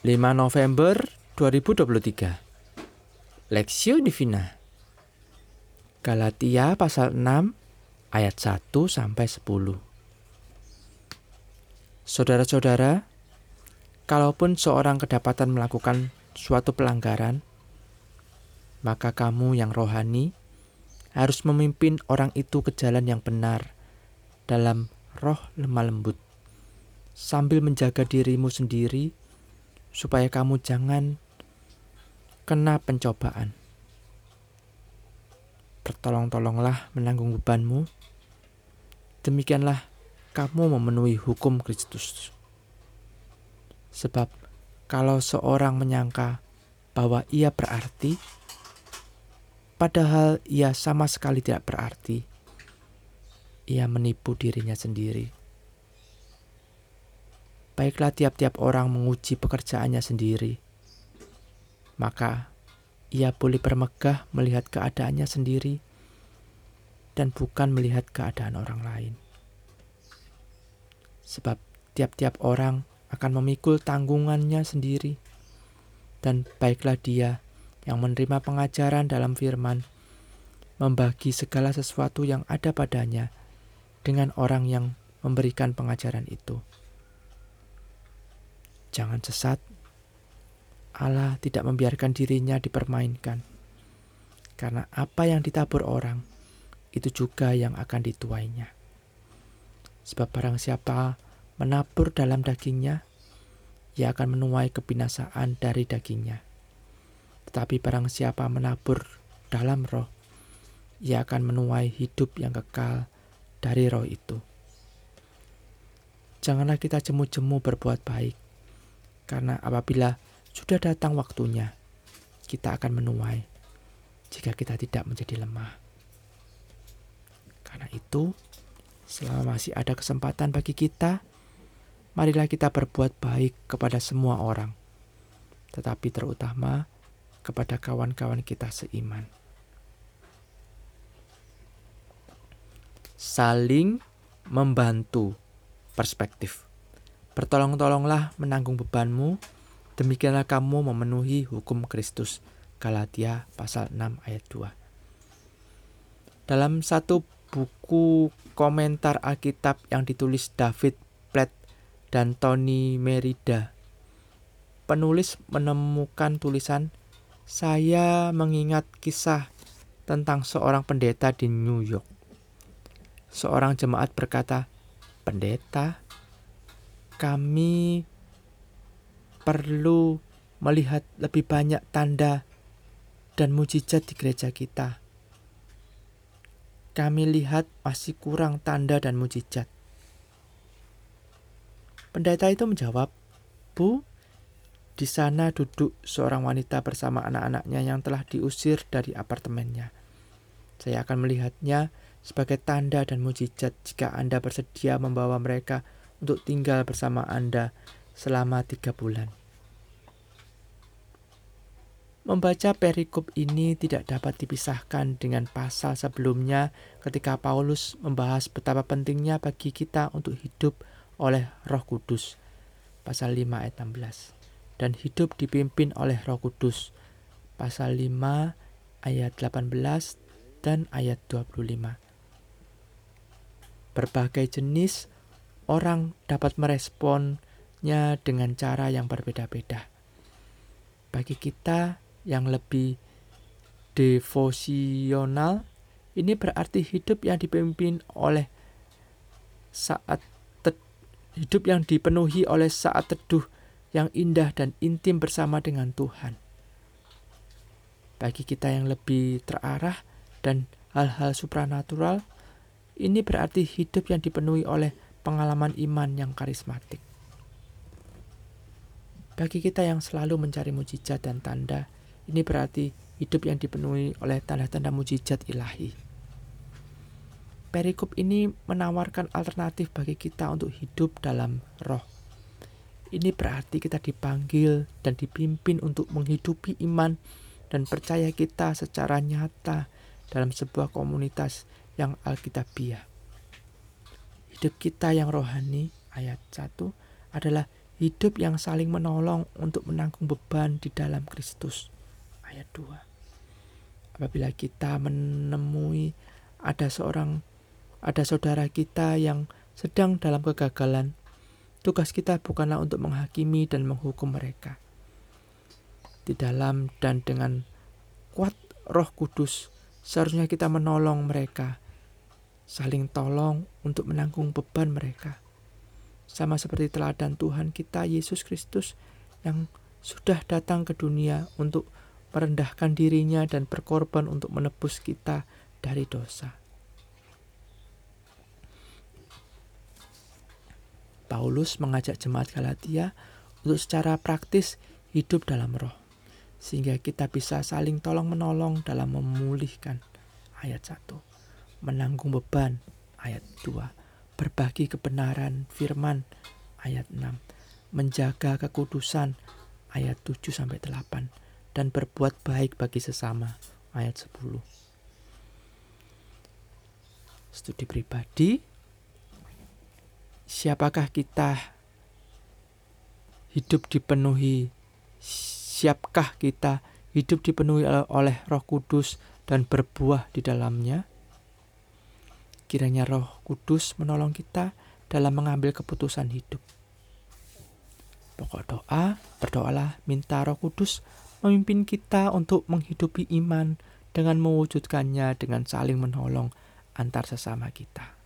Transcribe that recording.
5 November 2023 Lexio Divina. Galatia pasal 6 ayat 1 sampai 10 Saudara-saudara, kalaupun seorang kedapatan melakukan suatu pelanggaran, maka kamu yang rohani harus memimpin orang itu ke jalan yang benar dalam roh lemah lembut, sambil menjaga dirimu sendiri supaya kamu jangan kena pencobaan. Bertolong-tolonglah menanggung bebanmu. Demikianlah kamu memenuhi hukum Kristus. Sebab kalau seorang menyangka bahwa ia berarti, padahal ia sama sekali tidak berarti, ia menipu dirinya sendiri baiklah tiap-tiap orang menguji pekerjaannya sendiri. Maka ia boleh bermegah melihat keadaannya sendiri dan bukan melihat keadaan orang lain. Sebab tiap-tiap orang akan memikul tanggungannya sendiri, dan baiklah dia yang menerima pengajaran dalam firman, membagi segala sesuatu yang ada padanya dengan orang yang memberikan pengajaran itu. Jangan sesat. Allah tidak membiarkan dirinya dipermainkan. Karena apa yang ditabur orang, itu juga yang akan dituainya. Sebab barang siapa menabur dalam dagingnya, ia akan menuai kebinasaan dari dagingnya. Tetapi barang siapa menabur dalam roh, ia akan menuai hidup yang kekal dari roh itu. Janganlah kita jemu-jemu berbuat baik, karena apabila sudah datang waktunya, kita akan menuai jika kita tidak menjadi lemah. Karena itu, selama masih ada kesempatan bagi kita, marilah kita berbuat baik kepada semua orang, tetapi terutama kepada kawan-kawan kita seiman. Saling membantu perspektif. Bertolong-tolonglah menanggung bebanmu, demikianlah kamu memenuhi hukum Kristus. Galatia pasal 6 ayat 2. Dalam satu buku komentar Alkitab yang ditulis David Platt dan Tony Merida, penulis menemukan tulisan saya mengingat kisah tentang seorang pendeta di New York. Seorang jemaat berkata, "Pendeta, kami perlu melihat lebih banyak tanda dan mujizat di gereja kita. Kami lihat masih kurang tanda dan mujizat. Pendeta itu menjawab, "Bu, di sana duduk seorang wanita bersama anak-anaknya yang telah diusir dari apartemennya. Saya akan melihatnya sebagai tanda dan mujizat jika Anda bersedia membawa mereka untuk tinggal bersama Anda selama tiga bulan. Membaca perikop ini tidak dapat dipisahkan dengan pasal sebelumnya ketika Paulus membahas betapa pentingnya bagi kita untuk hidup oleh roh kudus. Pasal 5 ayat 16. Dan hidup dipimpin oleh roh kudus. Pasal 5 ayat 18 dan ayat 25. Berbagai jenis orang dapat meresponnya dengan cara yang berbeda-beda. Bagi kita yang lebih devosional, ini berarti hidup yang dipimpin oleh saat hidup yang dipenuhi oleh saat teduh yang indah dan intim bersama dengan Tuhan. Bagi kita yang lebih terarah dan hal-hal supranatural, ini berarti hidup yang dipenuhi oleh pengalaman iman yang karismatik. Bagi kita yang selalu mencari mujizat dan tanda, ini berarti hidup yang dipenuhi oleh tanda-tanda mujizat ilahi. Perikop ini menawarkan alternatif bagi kita untuk hidup dalam roh. Ini berarti kita dipanggil dan dipimpin untuk menghidupi iman dan percaya kita secara nyata dalam sebuah komunitas yang alkitabiah. Hidup kita yang rohani, ayat 1, adalah hidup yang saling menolong untuk menanggung beban di dalam Kristus. Ayat 2. Apabila kita menemui ada seorang ada saudara kita yang sedang dalam kegagalan, tugas kita bukanlah untuk menghakimi dan menghukum mereka. Di dalam dan dengan kuat Roh Kudus, seharusnya kita menolong mereka, saling tolong untuk menanggung beban mereka sama seperti teladan Tuhan kita Yesus Kristus yang sudah datang ke dunia untuk merendahkan dirinya dan berkorban untuk menebus kita dari dosa. Paulus mengajak jemaat Galatia untuk secara praktis hidup dalam roh, sehingga kita bisa saling tolong-menolong dalam memulihkan. Ayat 1. Menanggung beban. Ayat 2 berbagi kebenaran firman. Ayat 6, menjaga kekudusan. Ayat 7 sampai 8 dan berbuat baik bagi sesama. Ayat 10. Studi pribadi. Siapakah kita hidup dipenuhi? Siapkah kita hidup dipenuhi oleh Roh Kudus dan berbuah di dalamnya? Kiranya Roh Kudus menolong kita dalam mengambil keputusan hidup. Pokok doa, berdoalah minta Roh Kudus memimpin kita untuk menghidupi iman dengan mewujudkannya dengan saling menolong antar sesama kita.